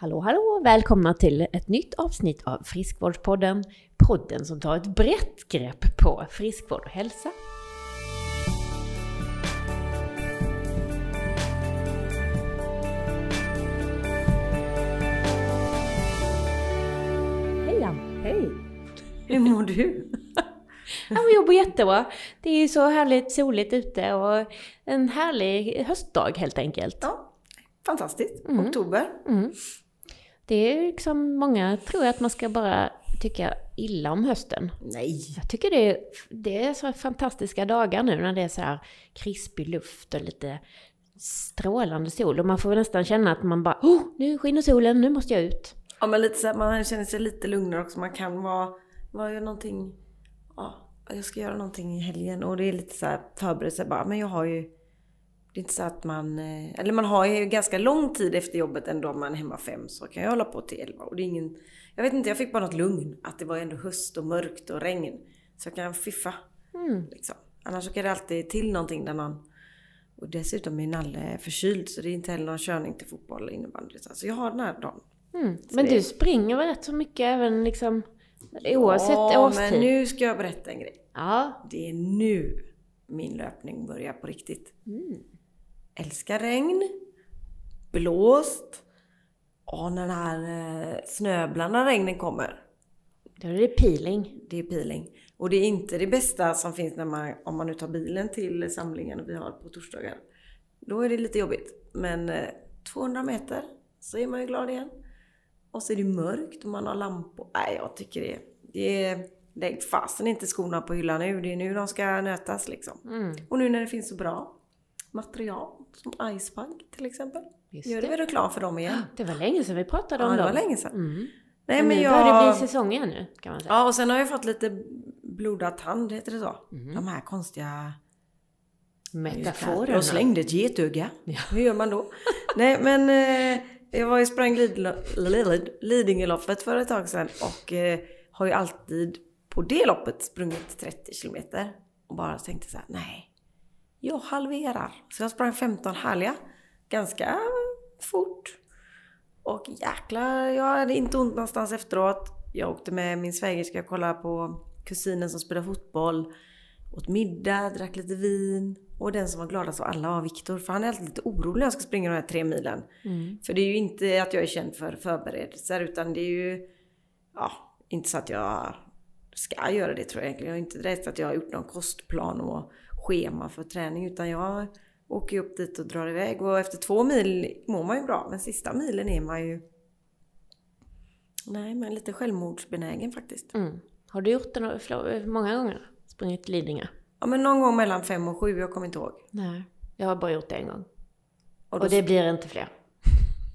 Hallå hallå! Välkomna till ett nytt avsnitt av Friskvårdspodden. Podden som tar ett brett grepp på friskvård och hälsa. Hej Ann! Hej! Hur mår du? Ja, men jag mår jättebra. Det är ju så härligt soligt ute och en härlig höstdag helt enkelt. Ja, fantastiskt. Mm. Oktober. Mm. Det är liksom, många tror att man ska bara tycka illa om hösten. Nej! Jag tycker det är, det är så fantastiska dagar nu när det är så här krispig luft och lite strålande sol. Och man får nästan känna att man bara, oh, nu skiner solen, nu måste jag ut. Ja, men lite så här, man känner sig lite lugnare också. Man kan vara, vara någonting, ja, jag ska göra någonting i helgen. Och det är lite så här förberedelse bara, men jag har ju det är inte så att man... Eh, eller man har ju ganska lång tid efter jobbet ändå om man är hemma fem så kan jag hålla på till elva. Och det är ingen... Jag vet inte, jag fick bara något lugn. Att det var ändå höst och mörkt och regn. Så jag kan fiffa. Mm. Liksom. Annars så kan det alltid till någonting där man... Och dessutom är Nalle förkyld så det är inte heller någon körning till fotboll eller innebandy. Så jag har den här dagen. Mm. Men det... du springer väl rätt så mycket även liksom oavsett ja, årstid? Ja, men nu ska jag berätta en grej. Ja. Det är nu min löpning börjar på riktigt. Mm älskar regn, blåst och när den här eh, snöblandade regnen kommer. Då är det peeling. Det är peeling. Och det är inte det bästa som finns när man, om man nu tar bilen till samlingen vi har på torsdagar. Då är det lite jobbigt. Men 200 eh, meter så är man ju glad igen. Och så är det mörkt och man har lampor. Nej, jag tycker det. Det är... Lägg fasen inte skorna på hyllan nu. Det är nu de ska nötas liksom. Mm. Och nu när det finns så bra material som Icebug till exempel. Just Gör det väl reklam för dem igen? Det var länge sedan vi pratade om ja, dem. det var länge sedan. Mm. Nej, men, men jag... börjar det bli säsong igen nu kan man säga. Ja, och sen har jag fått lite blodad tand, heter det så? Mm. De här konstiga metaforerna. Jag slängde ett getöga. Ja. Hur gör man då? Nej, men eh, jag var ju sprang Lidingöloppet för ett tag sedan och eh, har ju alltid på det loppet sprungit 30 kilometer och bara tänkte så här, nej, jag halverar. Så jag sprang 15 härliga. Ganska fort. Och jäklar, jag hade inte ont någonstans efteråt. Jag åkte med min svägerska och kollade på kusinen som spelar fotboll. Åt middag, drack lite vin. Och den som var gladast av alla var Viktor. För han är alltid lite orolig när jag ska springa de här tre milen. Mm. För det är ju inte att jag är känd för förberedelser utan det är ju... Ja, inte så att jag ska göra det tror jag egentligen. Jag är inte direkt att jag har gjort någon kostplan och schema för träning utan jag åker ju upp dit och drar iväg och efter två mil mår man ju bra men sista milen är man ju Nej, men lite självmordsbenägen faktiskt. Mm. Har du gjort det många gånger? Sprungit Lidingö? Ja, men någon gång mellan fem och sju, jag kommer inte ihåg. Nej, jag har bara gjort det en gång. Och, och det blir inte fler.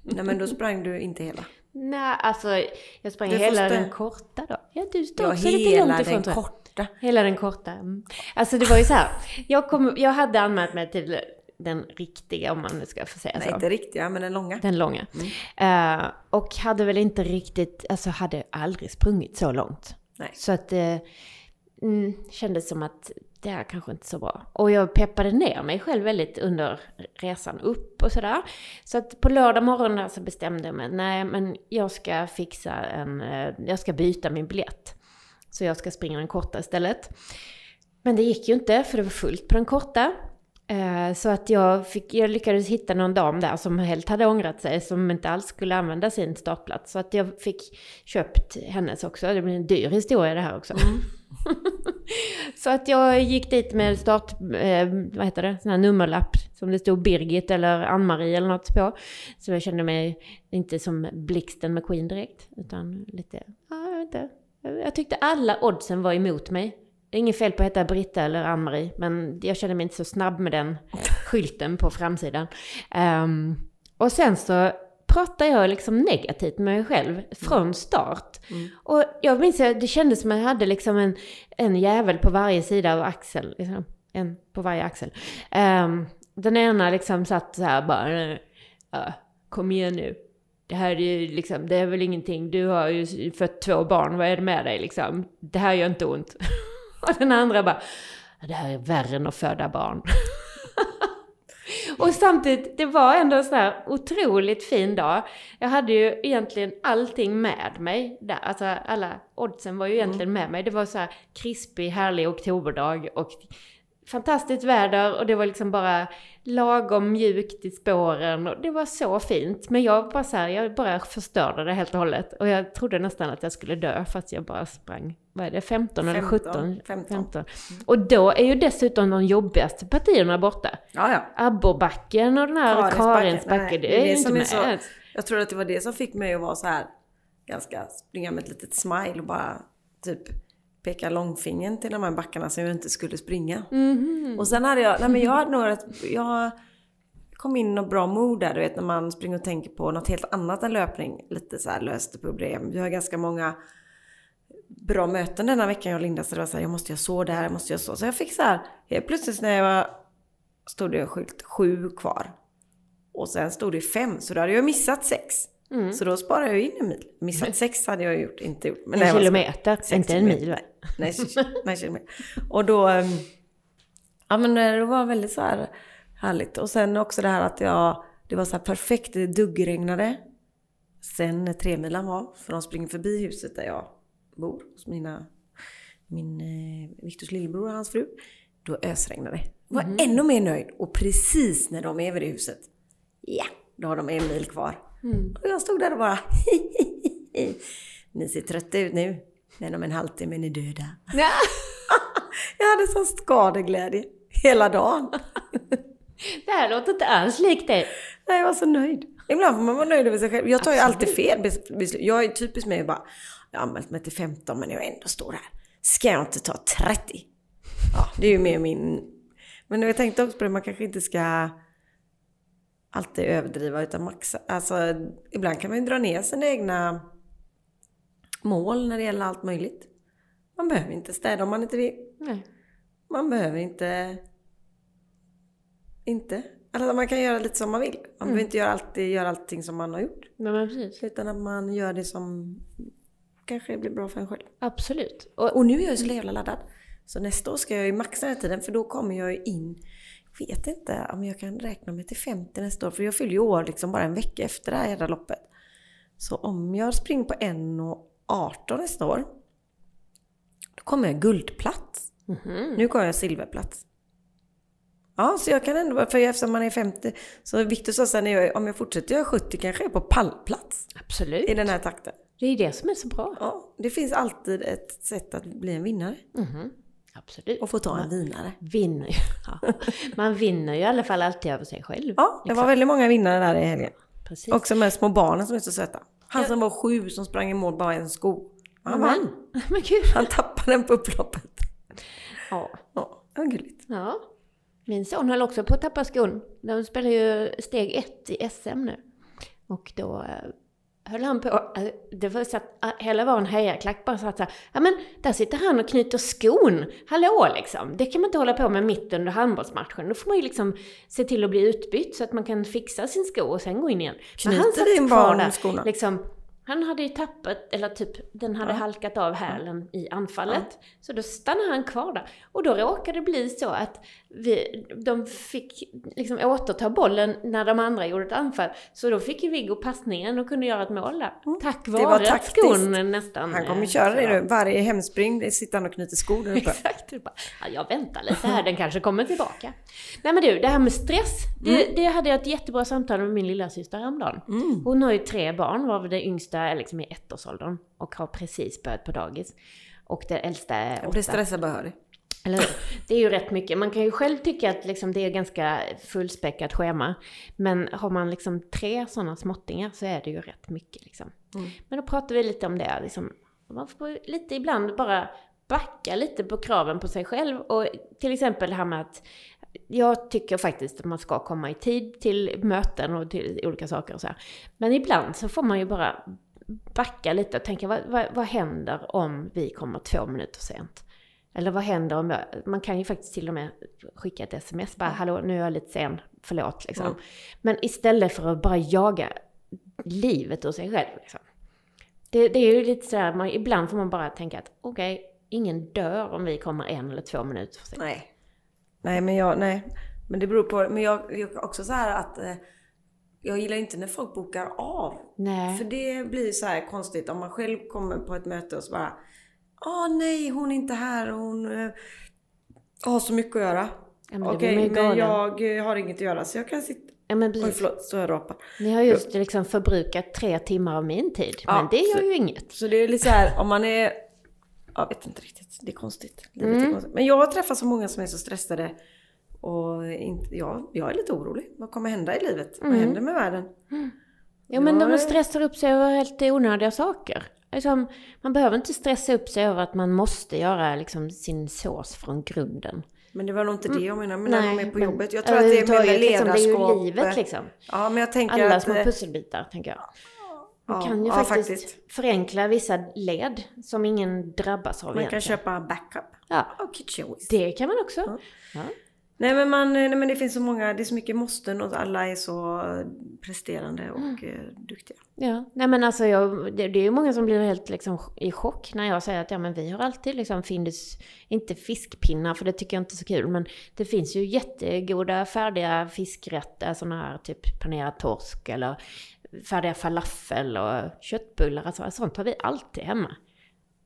Nej, men då sprang du inte hela. Nej, alltså jag sprang du hela den korta då. Ja, du står också lite långt ifrån den korta. Hela den korta. Mm. Alltså det var ju så här. Jag, kom, jag hade anmält mig till den riktiga, om man nu ska få säga Nej, så. Nej, inte riktiga, men den långa. Den långa. Mm. Uh, och hade väl inte riktigt, alltså hade aldrig sprungit så långt. Nej. Så att uh, mm, kändes som att det här kanske inte så bra. Och jag peppade ner mig själv väldigt under resan upp och sådär. Så att på lördag morgon så bestämde jag mig, nej men jag ska fixa en, eh, jag ska byta min biljett. Så jag ska springa den korta istället. Men det gick ju inte för det var fullt på den korta. Eh, så att jag, fick, jag lyckades hitta någon dam där som helt hade ångrat sig, som inte alls skulle använda sin startplats. Så att jag fick köpt hennes också. Det blir en dyr historia det här också. Mm. så att jag gick dit med start, eh, vad heter det, sån här nummerlapp som det stod Birgit eller Ann-Marie eller något på. Så jag kände mig inte som Blixten McQueen direkt, utan lite, ja, jag vet inte, jag tyckte alla oddsen var emot mig. Det är inget fel på att heta Britta eller Ann-Marie, men jag kände mig inte så snabb med den skylten på framsidan. Um, och sen så pratade jag liksom negativt med mig själv från start. Mm. Och jag minns att det kändes som att jag hade liksom en, en jävel på varje sida av axeln. Liksom. En på varje axel. Um, den ena liksom satt så här bara, kom igen nu, det här är liksom, det är väl ingenting, du har ju fött två barn, vad är det med dig liksom? Det här gör inte ont. Och den andra bara, det här är värre än att föda barn. Och samtidigt, det var ändå en sån här otroligt fin dag. Jag hade ju egentligen allting med mig där. Alltså alla oddsen var ju egentligen Mm. med mig. Det var så här krispig, härlig oktoberdag och fantastiskt väder och det var liksom bara lagom mjukt i spåren och det var så fint. Men jag bara så här, jag bara förstörde det helt och hållet. Och jag trodde nästan att jag skulle dö fast jag bara sprang, vad är det, 15 eller 17? 15. Och då är ju dessutom de jobbigaste partierna borta. Ja, ja. Abborrbacken och den här. Karinsbacke, Nej, det är inte som är med. så- Jag tror att det var det som fick mig att vara så här ganska springa med ett litet smile och bara typ peka långfingern till de här backarna som jag inte skulle springa. Mhm. Och sen hade jag, nej men jag hade nog rätt, jag kom in i något bra mood där, du vet när man springer och tänker på något helt annat än löpning. Lite så här löste problem. Vi har ganska många bra möten denna veckan jag och Linda så det var så här, jag måste göra så där, jag måste göra så. Så jag fick så här, helt plötsligt när jag var, stod det en skylt sju kvar. Och sen stod det fem, så då hade jag missat sex. Mm. Så då sparade jag in en mil. Missat sex hade jag gjort, inte gjort. Men En kilometer, inte en mil va? Nej, nej kilometer. Och då, ehm, ja men eh, det var väldigt så här härligt. Och sen också det här att jag, det var så här perfekt, det duggregnade. Sen när tremilan var, för de springer förbi huset där jag bor, hos mina, min eh, Viktors lillebror och hans fru. Då ösregnade det. Jag var ännu mer nöjd. Och precis när de är vid det huset, ja, då har de en mil kvar. Och jag stod där och bara Ni ser trötta ut nu. Men om en halvtimme är ni döda. Ja. Jag hade sån skadeglädje hela dagen. Det här låter inte alls likt dig. Nej, Jag var så nöjd. Ibland får man vara nöjd över sig själv. Jag tar ju alltid fel bes- beslut. Jag är typiskt mig bara, jag har anmält mig till 15 men jag ändå står här. Ska jag inte ta 30? Ja, det är ju mer min... Men jag tänkte också på det, man kanske inte ska alltid överdriva utan maxa. Alltså, ibland kan man ju dra ner sina egna mål när det gäller allt möjligt. Man behöver inte städa om man inte vill. Nej. Man behöver inte... Inte. Alltså man kan göra lite som man vill. Man behöver inte göra, alltid göra allting som man har gjort. Men, men precis. Utan att man gör det som kanske blir bra för en själv. Absolut. Och, Och nu är jag så jävla laddad. Så nästa år ska jag ju maxa den här tiden för då kommer jag ju in... Jag vet inte om jag kan räkna mig till 50 nästa år. För jag fyller ju år liksom bara en vecka efter det här jävla loppet. Så om jag springer på 1,18 nästa år. Då kommer jag guldplats. Mhm. Nu kommer jag silverplats. Ja, så jag kan ändå, för eftersom man är 50, så Victor sa sen, om jag fortsätter göra 70 kanske jag är på pallplats Absolut. i den här takten. Det är det som är så bra. Ja, det finns alltid ett sätt att bli en vinnare Mhm. Absolut. och få ta en vinare. Vinner. Ja. Man vinner ju i alla fall alltid över sig själv. Ja, det var väldigt många vinnare där i helgen. Precis. Också med små barnen som är så söta. Han som var sju som sprang i mål bara en sko. Han vann. Men gud. Han tappade den på upploppet. Ja. Ja, var gulligt. ja. Min son höll också på att tappa skon. De spelar ju steg ett i SM nu. Och då eh, höll han på, eh, det var så att eh, hela en hejarklack bara så att så här, ja men där sitter han och knyter skon. Hallå liksom. Det kan man inte hålla på med mitt under handbollsmatchen. Då får man ju liksom se till att bli utbytt så att man kan fixa sin sko och sen gå in igen. Men han Knyter satt din kvar barn där, skorna? Liksom, han hade ju tappat, eller typ, den hade halkat av hälen i anfallet. Så då stannade han kvar där. Och då råkade det bli så att vi, de fick liksom återta bollen när de andra gjorde ett anfall. Så då fick ju Viggo passningen och kunde göra ett mål där. Tack Mm. var vare att taktiskt. skon nästan... Han kommer eh, köra det nu. Varje hemspring sitter han och knyter skor där uppe. Exakt. Det är bara, Ja, jag väntar lite här, den kanske kommer tillbaka. Nej men du, det här med stress. Det, Mm. det hade jag ett jättebra samtal med min lilla syster häromdagen. Hon har ju tre barn, varav det yngsta är liksom i ettårsåldern och har precis börjat på dagis. Och det äldsta är Jag blir åtta. stressad det. Eller? Det är ju rätt mycket. Man kan ju själv tycka att liksom det är ganska fullspäckat schema. Men har man liksom tre sådana småttingar så är det ju rätt mycket liksom. Mm. Men då pratar vi lite om det. Liksom, man får lite ibland bara backa lite på kraven på sig själv. Och till exempel det här med att jag tycker faktiskt att man ska komma i tid till möten och till olika saker och så här. Men ibland så får man ju bara backa lite och tänka vad, vad, vad händer om vi kommer två minuter sent? Eller vad händer om jag, man kan ju faktiskt till och med skicka ett sms, bara hallå nu är jag lite sen, förlåt liksom. Mm. Men istället för att bara jaga livet ur sig själv liksom. Det, det är ju lite sådär, man, ibland får man bara tänka att okej, ingen dör om vi kommer en eller två minuter för sent. Nej. Nej, men jag, nej. Men det beror på, men jag, jag också så här att eh, jag gillar inte när folk bokar av. Nej. För det blir så här konstigt om man själv kommer på ett möte och så bara Åh nej, hon är inte här hon eh, har så mycket att göra. Ja, men Okej, men galen. jag eh, har inget att göra så jag kan sitta... Ja men Oj förlåt, så jag rapar. Ni har just liksom förbrukat tre timmar av min tid. Ja, men det gör så- ju inget. Så det är lite så här, om man är... Jag vet inte riktigt, det är konstigt. Är lite Mm. konstigt. Men jag har träffat så många som är så stressade och inte, ja, jag är lite orolig. Vad kommer hända i livet? Mm. Vad händer med världen? Ja men de stressar upp sig över helt onödiga saker. Liksom, man behöver inte stressa upp sig över att man måste göra liksom, sin sås från grunden. Men det var nog inte det jag menade, men när de är på jobbet. Jag tror att det är med överhuvudtaget, liksom, ledarskap. Det är ju livet liksom. Ja, men jag tänker Alla att... små eh, pusselbitar, tänker jag. Man ja, kan ju ja, faktiskt, förenkla vissa led som ingen drabbas av Man kan egentligen. köpa backup. Ja, Och whisk. det kan man också. Ja. Ja. Nej men, man, nej men det finns så många, det är så mycket måsten och alla är så presterande och Mm. eh, duktiga. Ja, nej men alltså jag, det, det är ju många som blir helt liksom i chock när jag säger att ja men vi har alltid liksom Findus, inte fiskpinnar för det tycker jag inte är så kul, men det finns ju jättegoda färdiga fiskrätter, sådana här typ panerad torsk eller färdiga falafel och köttbullar, alltså sånt har vi alltid hemma.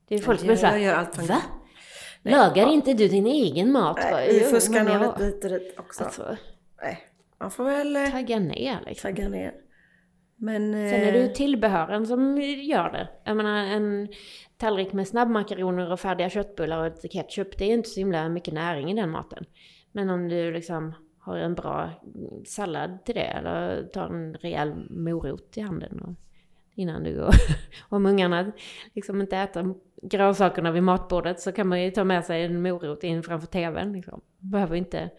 Det är folk som är såhär, va? Nej, Lagar ja. inte du din egen mat? Nej, vi fuskar nog lite hit och dit också. Alltså, Nej, man får väl eh, tagga ner liksom. tagga ner. Men... Sen är det ju eh, tillbehören som gör det. Jag menar en tallrik med snabbmakaroner och färdiga köttbullar och lite ketchup, det är inte så himla mycket näring i den maten. Men om du liksom har en bra sallad till det eller tar en rejäl morot i handen och, innan du går. Om ungarna liksom inte äter grönsakerna vid matbordet så kan man ju ta med sig en morot in framför tvn. Liksom. Behöver inte...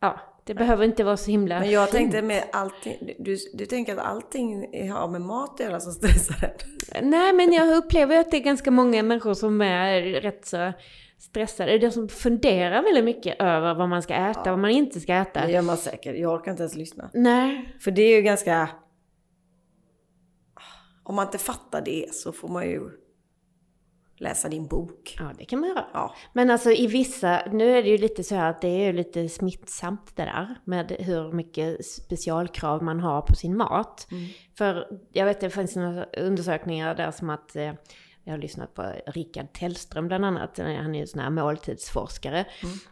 Ja, det behöver inte vara så himla Men jag fint. tänkte med allting, du, du tänker att allting har med mat att göra som stressar? Nej, men jag upplever att det är ganska många människor som är rätt så stressade. Det är de som funderar väldigt mycket över vad man ska äta, vad man inte ska äta. Det gör man säkert, jag orkar inte ens lyssna. Nej, För det är ju ganska... Om man inte fattar det så får man ju läsa din bok. ja det kan man göra. Ja. Men alltså i vissa, nu är det ju lite så här att det är ju lite smittsamt det där med hur mycket specialkrav man har på sin mat. För jag vet det finns några undersökningar där som att eh, jag har lyssnat på Rickard Tellström bland annat, han är ju sån här måltidsforskare.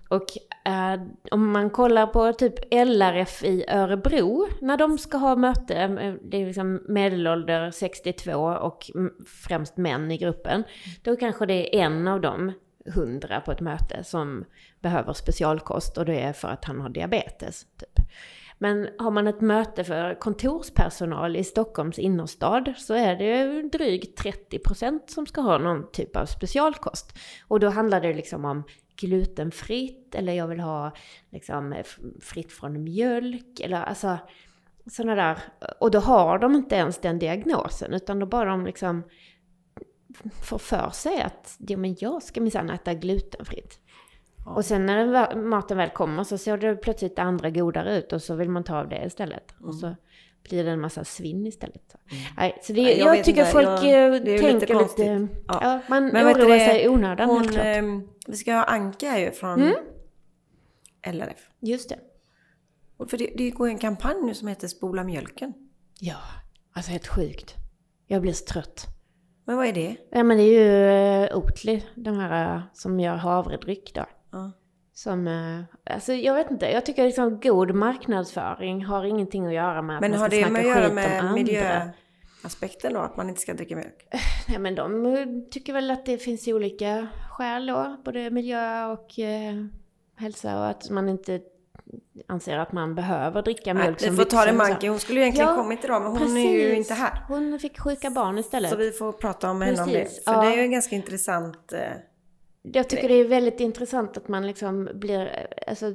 Och eh, om man kollar på typ LRF i Örebro, när de ska ha möte, eh, det är liksom medelålder 62 och mm, främst män i gruppen, då kanske det är en av dem, 100 på ett möte, som behöver specialkost och det är för att han har diabetes. Typ. Men har man ett möte för kontorspersonal i Stockholms innerstad så är det drygt 30% som ska ha någon typ av specialkost. Och då handlar det liksom om glutenfritt eller jag vill ha liksom fritt från mjölk eller alltså sådana där. Och då har de inte ens den diagnosen utan då bara de liksom får för sig att ja, men jag ska minsann äta glutenfritt. Och sen när den maten väl kommer så ser det plötsligt andra godare ut och så vill man ta av det istället. Och så blir det en massa svinn istället. Nej, så det, jag jag, tycker inte, folk jag- eh, lite tänker lite... konstigt. ja. Ja. man Men oroar det, sig i onödan helt Hon, klart. eh, vi ska ha Anka ju från Mm. LRF. Just det. Och För det, det går en kampanj nu som heter Spola mjölken. Ja, alltså helt sjukt. Jag blir så trött. Men vad är det? Ja men det är ju eh, Oatly, de här eh, som gör havredryck då. Ja. Som, eh, alltså jag vet inte, jag tycker liksom god marknadsföring har ingenting att göra med att Men man har ska det snacka med att göra skit om med andra. miljöaspekten då? Att man inte ska dricka mjölk? Nej men de tycker väl att det finns olika skäl då, både miljö och eh, hälsa och att man inte anser att man behöver dricka Nej, mjölk vi som får ta det. Manke. Hon skulle ju egentligen Ja, kommit idag men hon är ju inte här. Hon fick sjuka barn istället. Så vi får prata med henne om det. Precis, För ja. det är ju en ganska intressant... Eh, Jag tycker det är väldigt intressant att man liksom blir, alltså,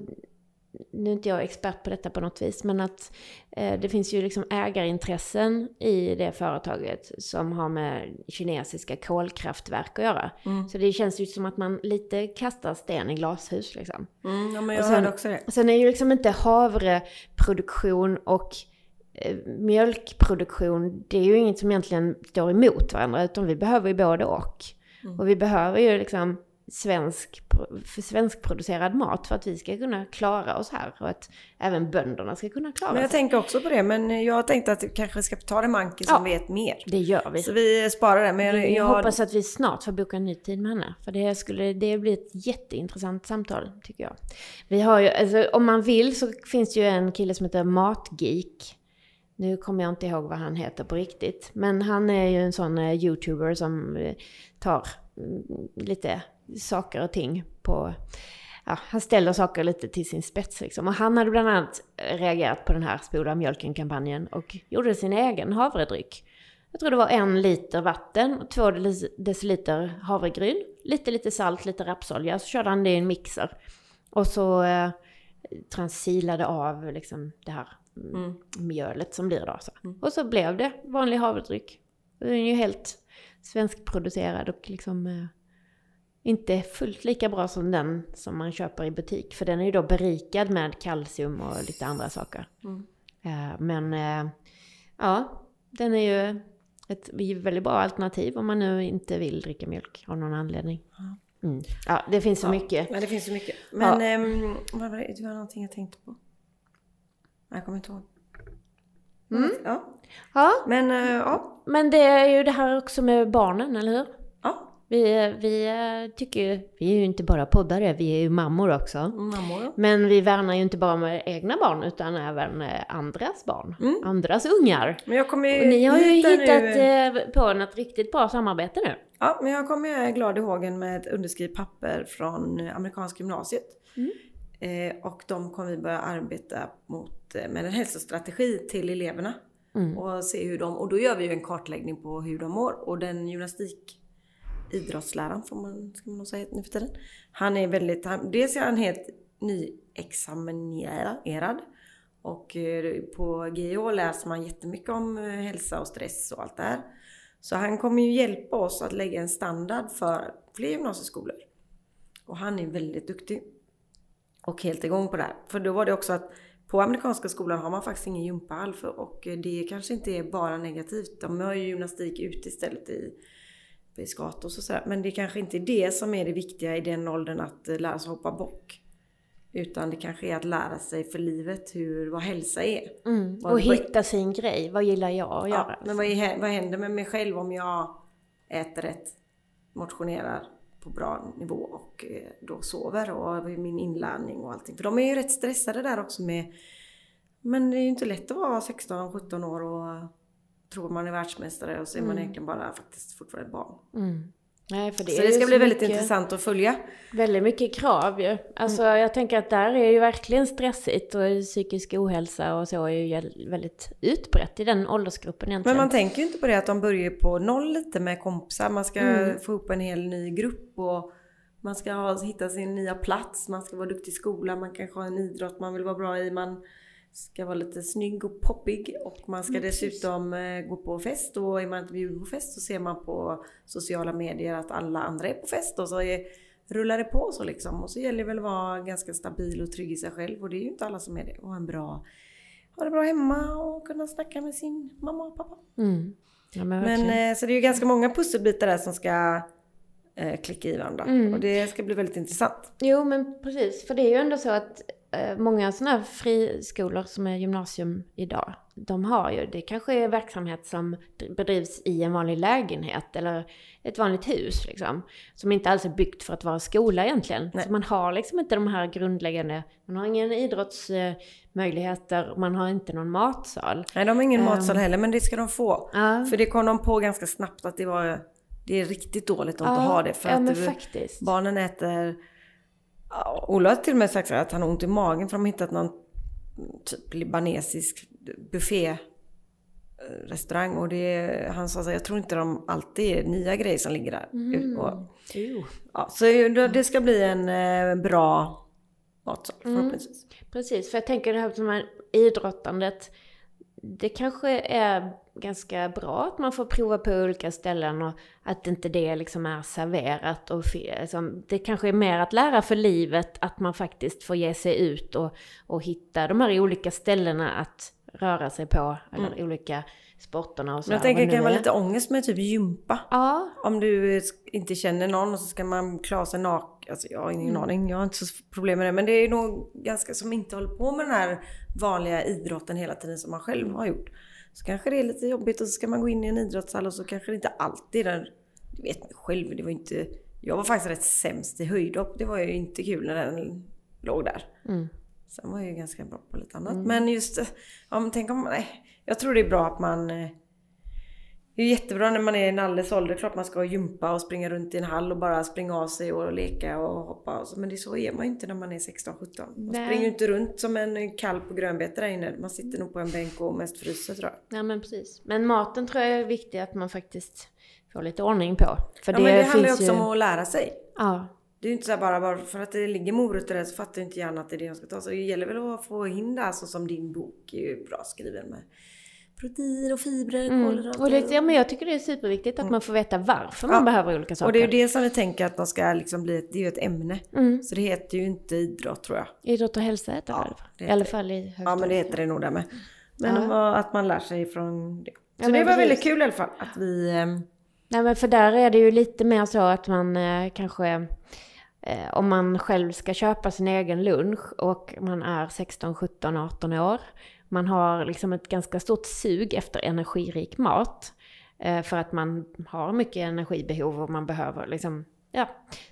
nu är inte jag expert på detta på något vis, men att eh, det finns ju liksom ägarintressen i det företaget som har med kinesiska kolkraftverk att göra. Mm. Så det känns ju som att man lite kastar sten i glashus liksom. mm, ja, men jag Och sen- också det. Sen är ju liksom inte havreproduktion och eh, mjölkproduktion, det är ju inget som egentligen står emot varandra, utan vi behöver ju både och. Mm. Och vi behöver ju liksom svensk, för svenskproducerad mat för att vi ska kunna klara oss här och att även bönderna ska kunna klara Men jag sig. tänker också på det, men jag tänkte att vi kanske ska ta det med Anki som Ja. vet mer. Det gör vi. Så vi sparar det. Men jag, Jag jag, hoppas att vi snart får boka en ny tid med henne. För det skulle det blir ett jätteintressant samtal, tycker jag. Vi har ju, alltså, om man vill så finns det ju en kille som heter Matgeek. Nu kommer jag inte ihåg vad han heter på riktigt. Men han är ju en sån eh, youtuber som eh, tar lite saker och ting på... Ja, han ställer saker lite till sin spets liksom. Och han hade bland annat reagerat på den här spola mjölken-kampanjen och gjorde sin egen havredryck. Jag tror det var en liter vatten, och två deci- deciliter havregryn, lite lite salt, lite rapsolja. Så körde han det i en mixer. Och så eh, transilade av liksom det här mm, Mm. mjölet som blir då. Så. Och så blev det vanlig havredryck. Den är ju helt svenskproducerad och liksom eh, inte fullt lika bra som den som man köper i butik. För den är ju då berikad med kalcium och lite andra saker. Mm. Eh, men eh, ja, den är ju ett väldigt bra alternativ om man nu inte vill dricka mjölk av någon anledning. Mm. Ja, det finns så mycket. Men det finns så mycket. Men ehm, vad var det? det var någonting jag tänkte på. Jag kommer inte ihåg. Mm. Ja. Ja, Men eh, ja. Men det är ju det här också med barnen, eller hur? ja. Vi, vi eh, tycker ju, vi är ju inte bara poddare, vi är ju mammor också. Mammor. Men vi värnar ju inte bara med egna barn utan även eh, andras barn, Mm. andras ungar. Men jag kommer Och ni har ju hittat nu. eh, på något riktigt bra samarbete nu. Ja, men jag kommer glad i hågen med ett underskrivet papper från amerikanska gymnasiet. Mm. Eh, och de kommer vi börja arbeta mot, med en hälsostrategi till eleverna. Mm. Och se hur de, och då gör vi ju en kartläggning på hur de mår. Och den gymnastik idrottsläraren får man, ska man nog säga nu för tiden. Han är väldigt, han, dels är han helt nyexaminerad. Och eh, på GH läser man jättemycket om eh, hälsa och stress och allt det här. Så han kommer ju hjälpa oss att lägga en standard för fler gymnasieskolor. Och han är väldigt duktig. Och helt igång på det här. För då var det också att på amerikanska skolan har man faktiskt ingen gympahall. För, och det kanske inte är bara negativt. De har ju gymnastik ute istället i i skatos och sådär. Men det kanske inte är det som är det viktiga i den åldern att eh, lära sig hoppa bock. Utan det kanske är att lära sig för livet hur, vad hälsa är. Mm. Vad- Och vad- hitta sin grej, vad gillar jag att göra? Ja, men vad, är, vad händer med mig själv om jag äter rätt, motionerar på bra nivå och eh, då sover och min inlärning och allting. För de är ju rätt stressade där också med Men det är ju inte lätt att vara 16-17 år och tror man är världsmästare och så är man egentligen bara faktiskt fortfarande barn. Mm. Nej, för det Så det ska bli väldigt mycket, intressant att följa. Väldigt mycket krav ju. Alltså Mm. jag tänker att där är ju verkligen stressigt och psykisk ohälsa och så är ju väldigt utbrett i den åldersgruppen egentligen. Men man tänker ju inte på det att de börjar på noll lite med kompisar. Man ska Mm. få upp en hel ny grupp och man ska ha, hitta sin nya plats. Man ska vara duktig i skolan. Man kanske har en idrott man vill vara bra i. Man ska vara lite snygg och poppig och man ska Mm, precis. dessutom eh, gå på fest och är man inte bjuden på fest så ser man på sociala medier att alla andra är på fest och så är, rullar det på så liksom. Och så gäller det väl att vara ganska stabil och trygg i sig själv och det är ju inte alla som är det. Och en bra, ha det bra hemma och kunna snacka med sin mamma och pappa. Mm. Ja, men Men eh, så det är ju ganska många pusselbitar där som ska eh, klicka i varandra. Mm. Och det ska bli väldigt intressant. Jo men precis, för det är ju ändå så att många sådana här friskolor som är gymnasium idag, de har ju, det kanske är verksamhet som bedrivs i en vanlig lägenhet eller ett vanligt hus liksom. Som inte alls är byggt för att vara skola egentligen. Nej. Så man har liksom inte de här grundläggande, man har ingen idrottsmöjligheter, man har inte någon matsal. Nej, de har ingen Ehm. matsal heller, men det ska de få. Ja, För det kom de på ganska snabbt att det var det är riktigt dåligt att inte ja, ha det. För ja att faktiskt. barnen äter... Ola har till och med sagt att han har ont i magen för de har hittat någon typ libanesisk buffé restaurang och det, han sa så här, jag tror inte de alltid är nya grejer som ligger där. Mm. Och, ja, så det ska bli en eh, bra matsal Mm. förhoppningsvis. Precis, för jag tänker det här är idrottandet. Det kanske är ganska bra att man får prova på olika ställen och att inte det liksom är serverat. Och liksom, det kanske är mer att lära för livet att man faktiskt får ge sig ut och, och hitta de här olika ställena att röra sig på. Eller olika sporterna och så. Men jag tänker det kan vara lite ångest med typ gympa. Ja, Om du inte känner någon och så ska man klara sig naken. Alltså jag har ingen Mm. aning, jag har inte så problem med det. Men det är nog ganska som inte håller på med den här vanliga idrotten hela tiden som man själv har gjort. Så kanske det är lite jobbigt och så ska man gå in i en idrottshall och så kanske det inte alltid är Du vet mig själv, det var inte... Jag var faktiskt rätt sämst i höjdhopp. Det var ju inte kul när den låg där. Mm. Sen var jag ju ganska bra på lite annat. Men just, ja men tänk om, nej. Jag tror det är bra att man eh, det är jättebra när man är i en alldeles ålder. Klart man ska gympa och springa runt i en hall och bara springa av sig och leka och hoppa. Och så. Men det är så är man ju inte när man är 16-17. Man Nej. springer ju inte runt som en kalv på grönbete där inne. Man sitter nog på en bänk och mest fryser tror jag. ja men precis. Men maten tror jag är viktig att man faktiskt får lite ordning på. För Ja, men det handlar ju också om att lära sig. Ja, Det är ju inte så bara, bara för att det ligger morötter där så fattar ju inte hjärnan att det är det jag ska ta. Så det gäller väl att få in det här så som din bok är ju bra skriven med protein och fibrer, kolhydrater. Mm. och lite, ja, men jag tycker det är superviktigt att man får veta varför man behöver olika saker. Och det är ju det som vi tänker att de ska liksom bli, ett, det är ju ett ämne. Mm. Så det heter ju inte idrott tror jag. Idrott och hälsa heter det fall. det I alla fall i högstadiet. Ja men det heter det nog där med. Men Ja. att man lär sig från det. Så Ja, det var precis. väldigt kul i alla fall att vi... ehm, Nej men för där är det ju lite mer så att man eh, kanske eh, om man själv ska köpa sin egen lunch och man är 16, 17, 18 år. Man har liksom ett ganska stort sug efter energirik mat. Eh, för att man har mycket energibehov och man behöver liksom, ja,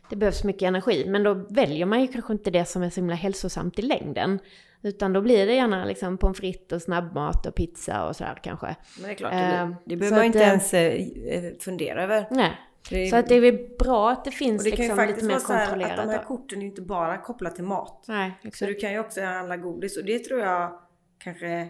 det behövs mycket energi. Men då väljer man ju kanske inte det som är så himla hälsosamt i längden. Utan då blir det gärna liksom pommes frites och snabbmat och pizza och sådär kanske. Men det är klart, det, Eh, blir, det så behöver man inte eh, ens fundera över. Nej. Är- Så att det är väl bra att det finns och det kan ju liksom lite faktiskt mer vara så här att kontrollerat. de här korten är ju inte bara kopplat till mat. Nej, Så exakt. du kan ju också handla godis och det tror jag kanske...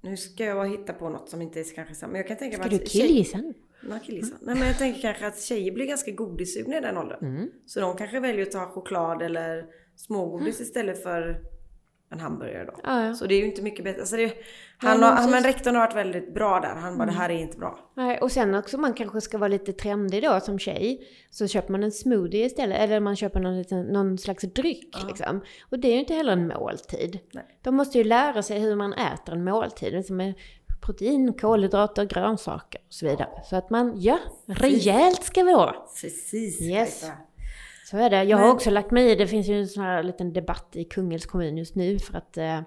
Nu ska jag hitta på något som inte är kanske samma. Men jag kan tänka Ska mig du killgissa nu? Ja, killgissa. Nej men jag tänker kanske att tjejer blir ganska godissugna i den åldern. Mm. Så de kanske väljer att ta choklad eller smågodis istället för en hamburgare då. Ja, ja. Så det är ju inte mycket bättre. Alltså det, han, har, men rektorn har varit väldigt bra där. Han bara, det här är inte bra. Nej, och sen också man kanske ska vara lite trendig då som tjej. Så köper man en smoothie istället, eller man köper någon, liten, någon slags dryck liksom. Och det är ju inte heller en måltid. Nej. De måste ju lära sig hur man äter en måltid. Liksom med protein, kolhydrater, grönsaker och så vidare. Så att man, ja, rejält ska vi vara. Precis. Yes. Så är det. Jag har Men- också lagt mig i, det finns ju en sån här liten debatt i Kungälvs kommun just nu för att eh,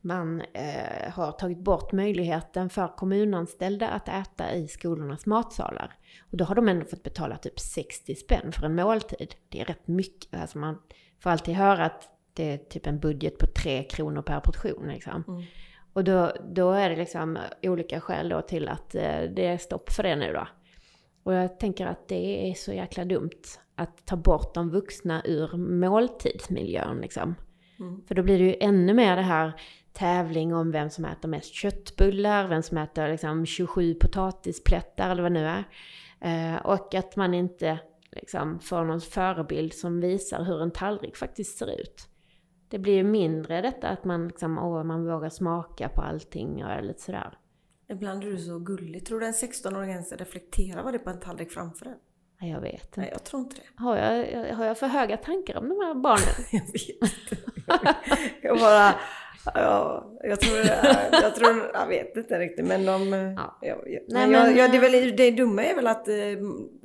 man eh, har tagit bort möjligheten för kommunanställda att äta i skolornas matsalar. Och då har de ändå fått betala typ 60 spänn för en måltid. Det är rätt mycket. Alltså man får alltid höra att det är typ en budget på 3 kronor per portion liksom. Mm. Och då, då är det liksom olika skäl då till att eh, det är stopp för det nu då. Och jag tänker att det är så jäkla dumt att ta bort de vuxna ur måltidsmiljön liksom. Mm. För då blir det ju ännu mer det här tävling om vem som äter mest köttbullar, vem som äter liksom 27 potatisplättar eller vad det nu är. Eh, och att man inte liksom får någon förebild som visar hur en tallrik faktiskt ser ut. Det blir ju mindre detta att man liksom, åh, man vågar smaka på allting och lite sådär. Ibland är du så gullig. Tror du en 16-åring ens reflekterar vad det är på en tallrik framför en? Nej, Jag vet Nej, inte. jag tror inte det. Har jag, har jag för höga tankar om de här barnen? Jag vet inte. Jag bara... Ja, jag tror... Jag, tror, jag vet inte riktigt men de... Ja. Ja, ja, Nej, men jag, det, är väl, det dumma är väl att eh,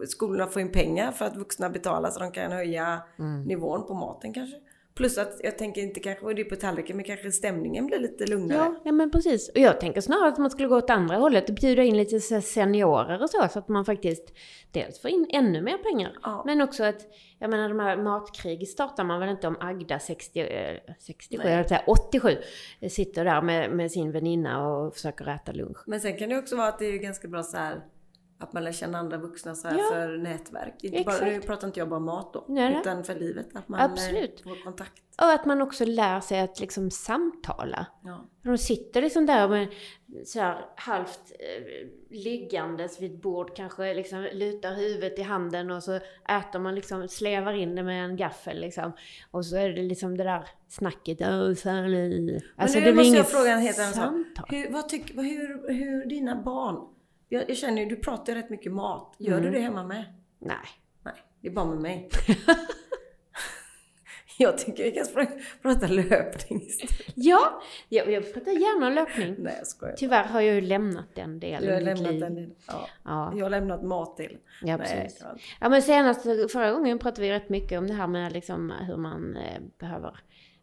skolorna får in pengar för att vuxna betalar så de kan höja Mm. nivån på maten kanske. Plus att jag tänker inte kanske vad det är på tallriken men kanske stämningen blir lite lugnare. Ja, ja men precis. Och jag tänker snarare att man skulle gå åt andra hållet och bjuda in lite seniorer och så, så att man faktiskt dels får in ännu mer pengar. Ja. Men också att, jag menar de här matkrig startar man väl inte om Agda 60, eh, 67, Nej. eller så här 87, sitter där med, med sin väninna och försöker äta lunch. Men sen kan det också vara att det är ganska bra så här att man lär känna andra vuxna så här Ja. för nätverk. Inte bara, Exakt. nu pratar inte jag bara mat då, Nej, utan för livet. Att man Absolut. eh, får kontakt. Och att man också lär sig att liksom samtala. Ja. De sitter liksom där med så här halvt eh, liggandes vid ett bord, kanske liksom lutar huvudet i handen och så äter man liksom, slevar in det med en gaffel liksom. Och så är det liksom det där snacket. "Åh, Sally." Alltså nu det måste jag fråga en helt annan sak. Hur, vad tyck, vad- hur, hur dina barn, jag, jag känner ju, du pratar ju rätt mycket mat. Gör Mm. du det hemma med? Nej. Nej, det är bara med mig. Jag tycker vi kan prata löpning istället. Ja, jag, jag pratar gärna om löpning. Nej jag skojar. Tyvärr har jag ju lämnat den delen Jag har lämnat liv. den. delen. Ja. Ja, Jag har lämnat mat till. ja, Nej, precis. inte. Ja men senast, förra gången pratade vi rätt mycket om det här med liksom hur man eh, behöver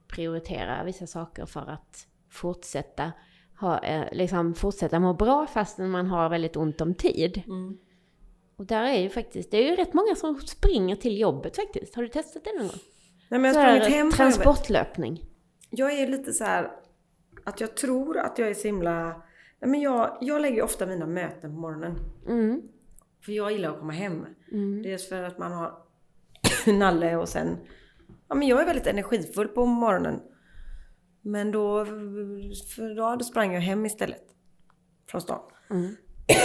prioritera vissa saker för att fortsätta ha, eh, liksom fortsätta må bra fastän man har väldigt ont om tid. Mm. Och där är ju faktiskt, det är ju rätt många som springer till jobbet faktiskt. Har du testat det någon gång? Nej men jag har sprungit hem transportlöpning. Jag är lite så här att jag tror att jag är så himla... Nej men jag, jag lägger ofta mina möten på morgonen. Mm. För jag gillar att komma hem. Mm. Dels för att man har nalle och sen... Ja men jag är väldigt energifull på morgonen. Men då... För då, då sprang jag hem istället. Från stan. Mm.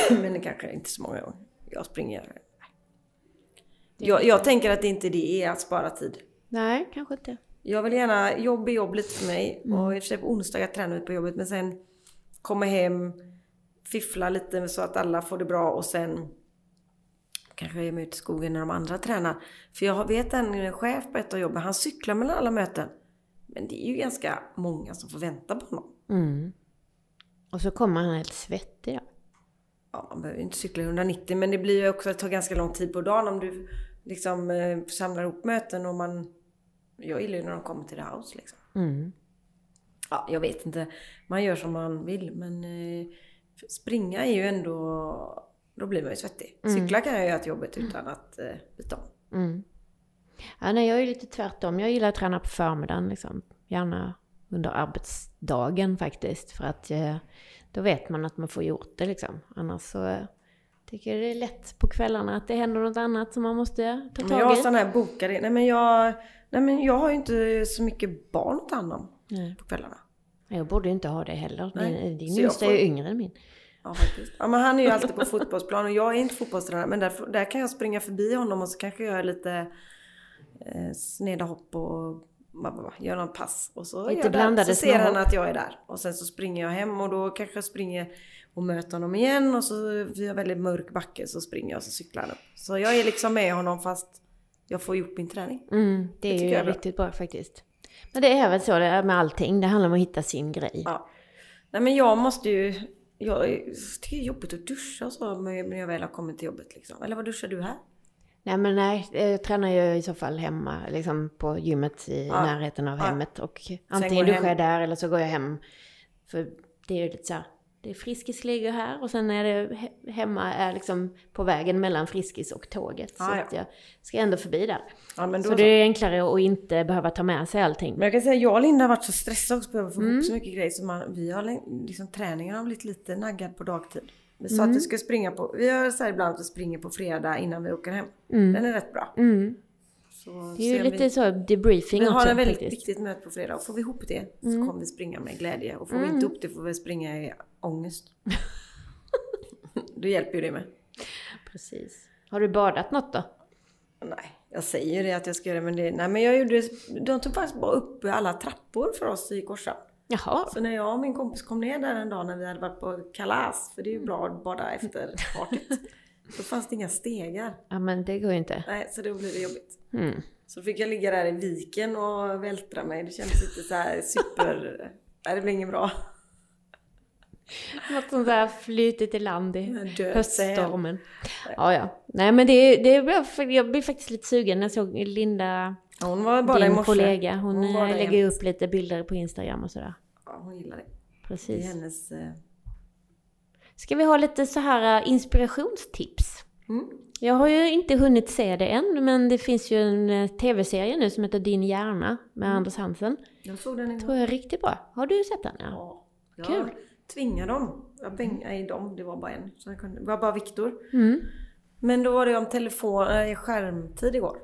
men det kanske inte så många gånger. Jag springer... Jag, jag tänker att det inte det är att spara tid. Nej, kanske inte. Jag vill gärna, jobb är jobb lite för mig. Mm. Och i och för sig på onsdagar tränar vi på jobbet. Men sen komma hem, fiffla lite så att alla får det bra och sen kanske jag ger mig ut i skogen när de andra tränar. För jag vet en chef på ett av jobben, han cyklar mellan alla möten. Men det är ju ganska många som får vänta på honom. Mm. Och så kommer han helt svettig då. Ja, man behöver ju inte cykla 190 men det blir ju också, det tar ganska lång tid på dagen om du liksom eh, samlar ihop möten och man... Jag gillar ju när de kommer till det house liksom. Mm. Ja, jag vet inte. Man gör som man vill men eh, springa är ju ändå... Då blir man ju svettig. Cykla kan jag göra till jobbet utan att eh, byta om. Mm. Ja, nej, jag är lite tvärtom. Jag gillar att träna på förmiddagen liksom. Gärna under arbetsdagen faktiskt. För att eh, då vet man att man får gjort det liksom. Annars så eh, tycker jag det är lätt på kvällarna att det händer något annat som man måste ta Men jag har tag i. sån här bokade... Nej men jag... Nej men jag har ju inte så mycket barn att ta hand om Nej. på kvällarna. Jag borde ju inte ha det heller. Din, din yngsta får- är ju yngre än min. Ja faktiskt. Ja men han är ju alltid på fotbollsplan och jag är inte fotbollstränare men där, där kan jag springa förbi honom och så kanske jag gör lite sneda hopp och gör någon pass. Och så, det. blandade så ser han att jag är där. Och sen så springer jag hem och då kanske jag springer och möter honom igen och så vi har väldigt mörk backe så springer jag och så cyklar han upp. Så jag är liksom med honom fast jag får gjort min träning. Mm, det är tycker ju jag är bra. riktigt bra faktiskt. Men det är väl så det är med allting. Det handlar om att hitta sin grej. Ja. Nej men jag måste ju... Jag tycker det är jobbigt att duscha och så när jag väl har kommit till jobbet liksom. Eller vad duschar du här? Nej men nej, jag tränar ju i så fall hemma, liksom på gymmet i Ja. närheten av Ja. hemmet. Och antingen du duschar jag där eller så går jag hem. För det är ju lite så här, det är Friskis ligger här och sen är det he- hemma är liksom på vägen mellan Friskis och tåget. Så Ja, att jag ska ändå förbi där. Ja, då Så det är enklare att inte behöva ta med sig allting. Men jag kan säga jag och Linda har varit så stressade också behöver få Mm. ihop så mycket grejer så man, vi har liksom träningen har blivit lite naggad på dagtid. Vi sa Mm. att vi ska springa på, vi har så här ibland att vi springer på fredag innan vi åker hem. Mm. Den är rätt bra. Mm. Så Det är ju ser vi- lite så debriefing vi också har en väldigt faktiskt. viktigt möte på fredag och får vi ihop det så Mm. kommer vi springa med glädje. Och får vi inte ihop det får vi springa i ångest. det hjälper ju det med. Precis. Har du badat något då? Nej, jag säger det att jag ska göra det men det, nej men jag gjorde, de tog faktiskt bara upp alla trappor för oss i Korsa. Jaha. Så när jag och min kompis kom ner där en dag när vi hade varit på kalas, för det är ju bra att bada efter partyt. Då fanns det inga stegar. Ja men det går ju inte. Nej, så då blev det jobbigt. Mm. Så fick jag ligga där i viken och vältra mig. Det kändes lite så här super... Nej, det blev inget bra. Något sånt där flytit i land i höststormen. Ja, ja. Nej men det, det jag blev faktiskt lite sugen när jag såg Linda, Hon var bara i din morse. kollega. Hon, Hon eh, lägger jämt. upp lite bilder på Instagram och sådär. Ja, hon gillar det. Det är Precis. hennes... eh, Ska vi ha lite så här eh, inspirationstips? Mm. Jag har ju inte hunnit se det än, men det finns ju en eh, tv-serie nu som heter Din hjärna med Mm. Anders Hansen. Jag såg den igår. Tror jag är riktigt bra. Har du sett den? Ja. Ja. Kul. tvingade dem. Jag bäng, nej, dem, det var bara en. Så jag kunde, det var bara Viktor. Mm. Men då var det om telefon, skärmtid igår.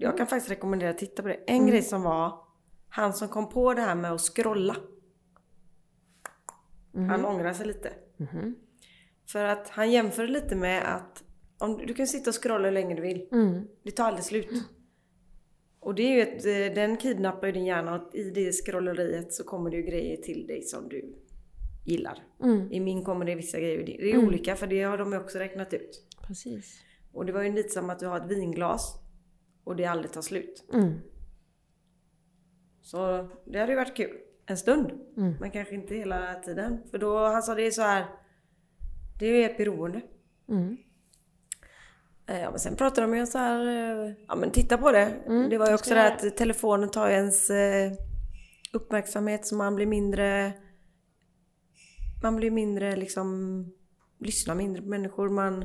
Jag kan faktiskt rekommendera att titta på det. En grej som var han som kom på det här med att scrolla. Han ångrar sig lite. Mhm. För att han jämför lite med att om, du kan sitta och scrolla hur länge du vill. Mm. Det tar aldrig slut. Och det är ju ett, eh, den kidnappar ju din hjärna och i det scrolleriet så kommer det ju grejer till dig som du gillar. Mm. I min kommer det vissa grejer. Det är olika för det har de ju också räknat ut. Precis. Och det var ju lite som att du har ett vinglas och det aldrig tar slut. Mm. Så det hade ju varit kul. En stund. Mm. Men kanske inte hela tiden. För då, han sa det är så här. Det är ju ett beroende. Mm. Eh, Ja, men sen pratade de ju så här, eh, ja men titta på det. Mm, det var ju också det jag att telefonen tar ju ens eh, uppmärksamhet så man blir mindre... Man blir mindre liksom... Lyssnar mindre på människor. Man,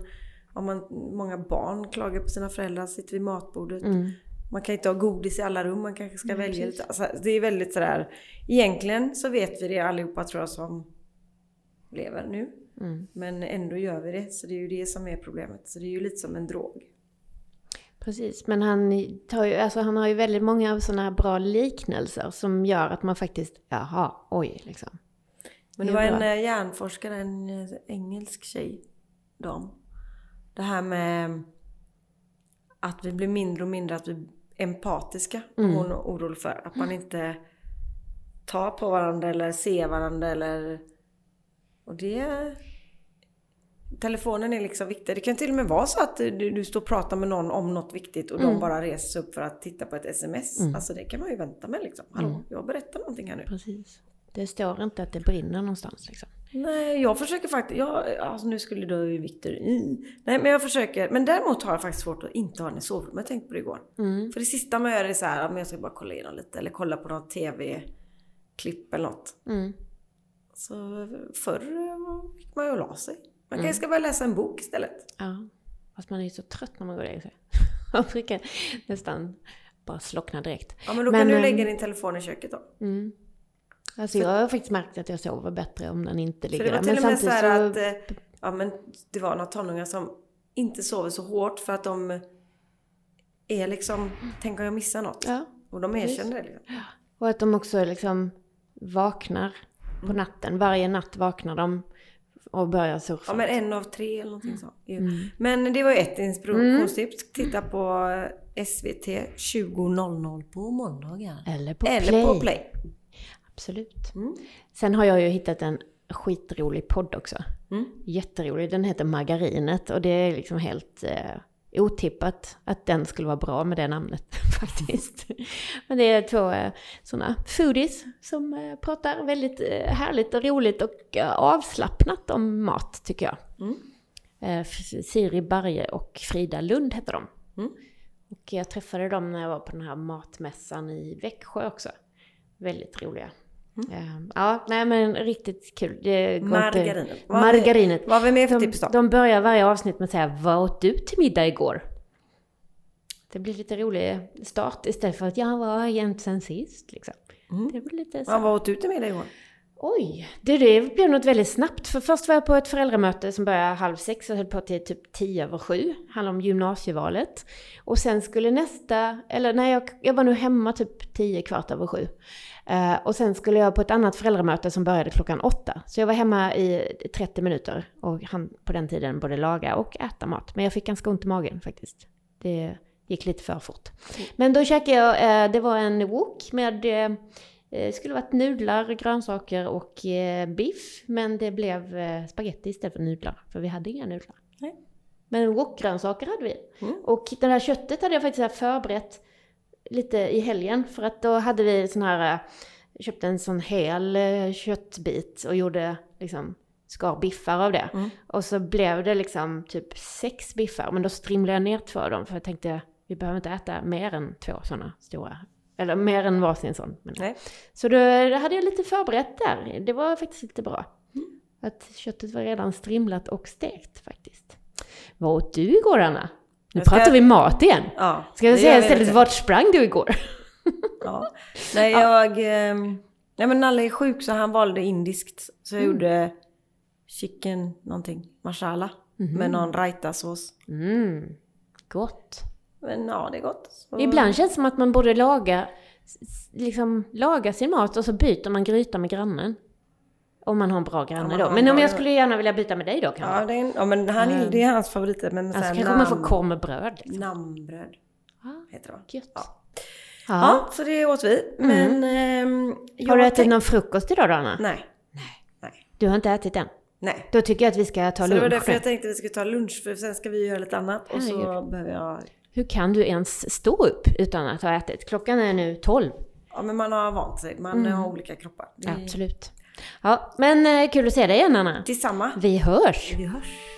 om man, många barn klagar på sina föräldrar, sitter vid matbordet. Mm. Man kan inte ha godis i alla rum, man kanske ska Nej, välja lite. Alltså, det är väldigt sådär... Egentligen så vet vi det allihopa tror jag som lever nu. Mm. Men ändå gör vi det. Så det är ju det som är problemet. Så det är ju lite som en drog. Precis, men han, tar ju, alltså han har ju väldigt många sådana här bra liknelser som gör att man faktiskt, jaha, oj liksom. Men Det det var en bra. eh, hjärnforskare, en eh, engelsk tjej, dam. Det här med att vi blir mindre och mindre att vi empatiska. Mm. Hon är orolig för. Att man inte tar på varandra eller ser varandra eller... Och det... Telefonen är liksom viktig. Det kan till och med vara så att du, du står och pratar med någon om något viktigt och de Mm. bara reser sig upp för att titta på ett sms. Alltså det kan man ju vänta med liksom. Hallå, Mm. jag berättar någonting här nu. Precis. Det står inte att det brinner någonstans liksom. Nej, jag försöker faktiskt... Jag, alltså nu skulle då ju Viktor i. Nej, men jag försöker. Men däremot har jag faktiskt svårt att inte ha den i sovrummet. Jag tänkte på det igår. Mm. För det sista man gör är så här, men jag ska bara kolla igenom lite. Eller kolla på något TV-klipp eller något. Mm. Så förr gick man ju la sig. Man Mm. kanske ska börja läsa en bok istället. Ja. Fast man är ju så trött när man går och lägger sig. Man brukar nästan bara slockna direkt. Ja, men då Men, kan du ehm, lägga din telefon i köket då. Mm. Alltså jag har faktiskt märkt att jag sover bättre om den inte För ligger det var där. till och med så här så... att... eh, Ja, men det var några tonåringar som inte sover så hårt för att de är liksom... Tänk om jag missar något. Ja. Och de erkänner det liksom. Och att de också liksom vaknar på Mm. natten. Varje natt vaknar de och börjar surfa. Ja men en av tre eller någonting så. Mm. Men det var ju ett inspirationstips. Titta på SVT 20.00 på måndagar. Eller på Eller Play. på Play. Absolut. Mm. Sen har jag ju hittat en skitrolig podd också. Mm. Jätterolig. Den heter Margarinet och det är liksom helt eh, otippat att den skulle vara bra med det namnet faktiskt. Men det är två eh, sådana foodies som eh, pratar väldigt eh, härligt och roligt och eh, avslappnat om mat tycker jag. Mm. Eh, Siri Barje och Frida Lund heter de. Mm. Och jag träffade dem när jag var på den här matmässan i Växjö också. Väldigt roliga. Mm. Eh, Ja, nej men riktigt kul. Margarinet. Vad Margarinet. Vad har vi mer för De, tips då? de börjar varje avsnitt med att säga Vad åt du till middag igår? Det blir lite rolig start istället för att jag var hänt sen sist. Liksom. Mm. Det blir lite så. Ja, vad åt du till middag igår? Oj, det, det blev något väldigt snabbt. För först var jag på ett föräldramöte som började halv sex och höll på till typ tio över sju. Handlade om gymnasievalet. Och sen skulle nästa, eller nej jag, jag var nu hemma typ tio kvart över sju. Eh, och sen skulle jag på ett annat föräldramöte som började klockan åtta. Så jag var hemma i 30 minuter och han på den tiden både laga och äta mat. Men jag fick ganska ont i magen faktiskt. Det gick lite för fort. Men då käkade jag, eh, det var en wok med eh, det skulle varit nudlar, grönsaker och eh, biff. Men det blev eh, spaghetti istället för nudlar. För vi hade inga nudlar. Nej. Men wokgrönsaker hade vi. Mm. Och det här köttet hade jag faktiskt förberett lite i helgen. För att då hade vi sån här, eh, köpte en sån hel eh, köttbit och gjorde liksom, skar biffar av det. Mm. Och så blev det liksom typ sex biffar. Men då strimlade jag ner två av dem. För jag tänkte, vi behöver inte äta mer än två sådana stora. Eller mer än varsin sån. Men Nej. så då hade jag lite förberett där. Det var faktiskt lite bra. Att köttet var redan strimlat och stekt faktiskt. Vad åt du igår Anna? Nu Jag pratar vi mat igen. Ja, Ska jag säga istället, vart sprang du igår? Ja. Nej, jag... ehm, Nej, men Nalle är sjuk så han valde indiskt. Så jag Mm. gjorde chicken någonting, masala. Med någon raita-sås. Mm, gott. Men ja, det är gott. Så... Ibland känns det som att man borde laga, liksom, laga sin mat och så byter man gryta med grannen. Om man har en bra granne man då. en Men om jag skulle gärna vilja byta med dig då kanske? Ja, det är, ja men han, är- det är hans favorit. Men så Alltså kanske man får korv med bröd. Liksom. Namnbröd Ah, heter det gött. Ja. Ja. Ja, så det åt vi. Men... ehm, jag Har du ätit tänk- någon frukost idag då Anna? Nej. Nej. Nej. Du har inte ätit än? Nej. Då tycker jag att vi ska ta Så det var lunch därför jag tänkte att vi skulle ta lunch för sen ska vi göra lite annat. Och så behöver jag... Hur kan du ens stå upp utan att ha ätit? Klockan är nu 12. Ja, men man har vant sig. Man har olika kroppar. Är Absolut. Ja, men eh, kul att se dig igen Anna. Detsamma. Vi hörs! Vi hörs.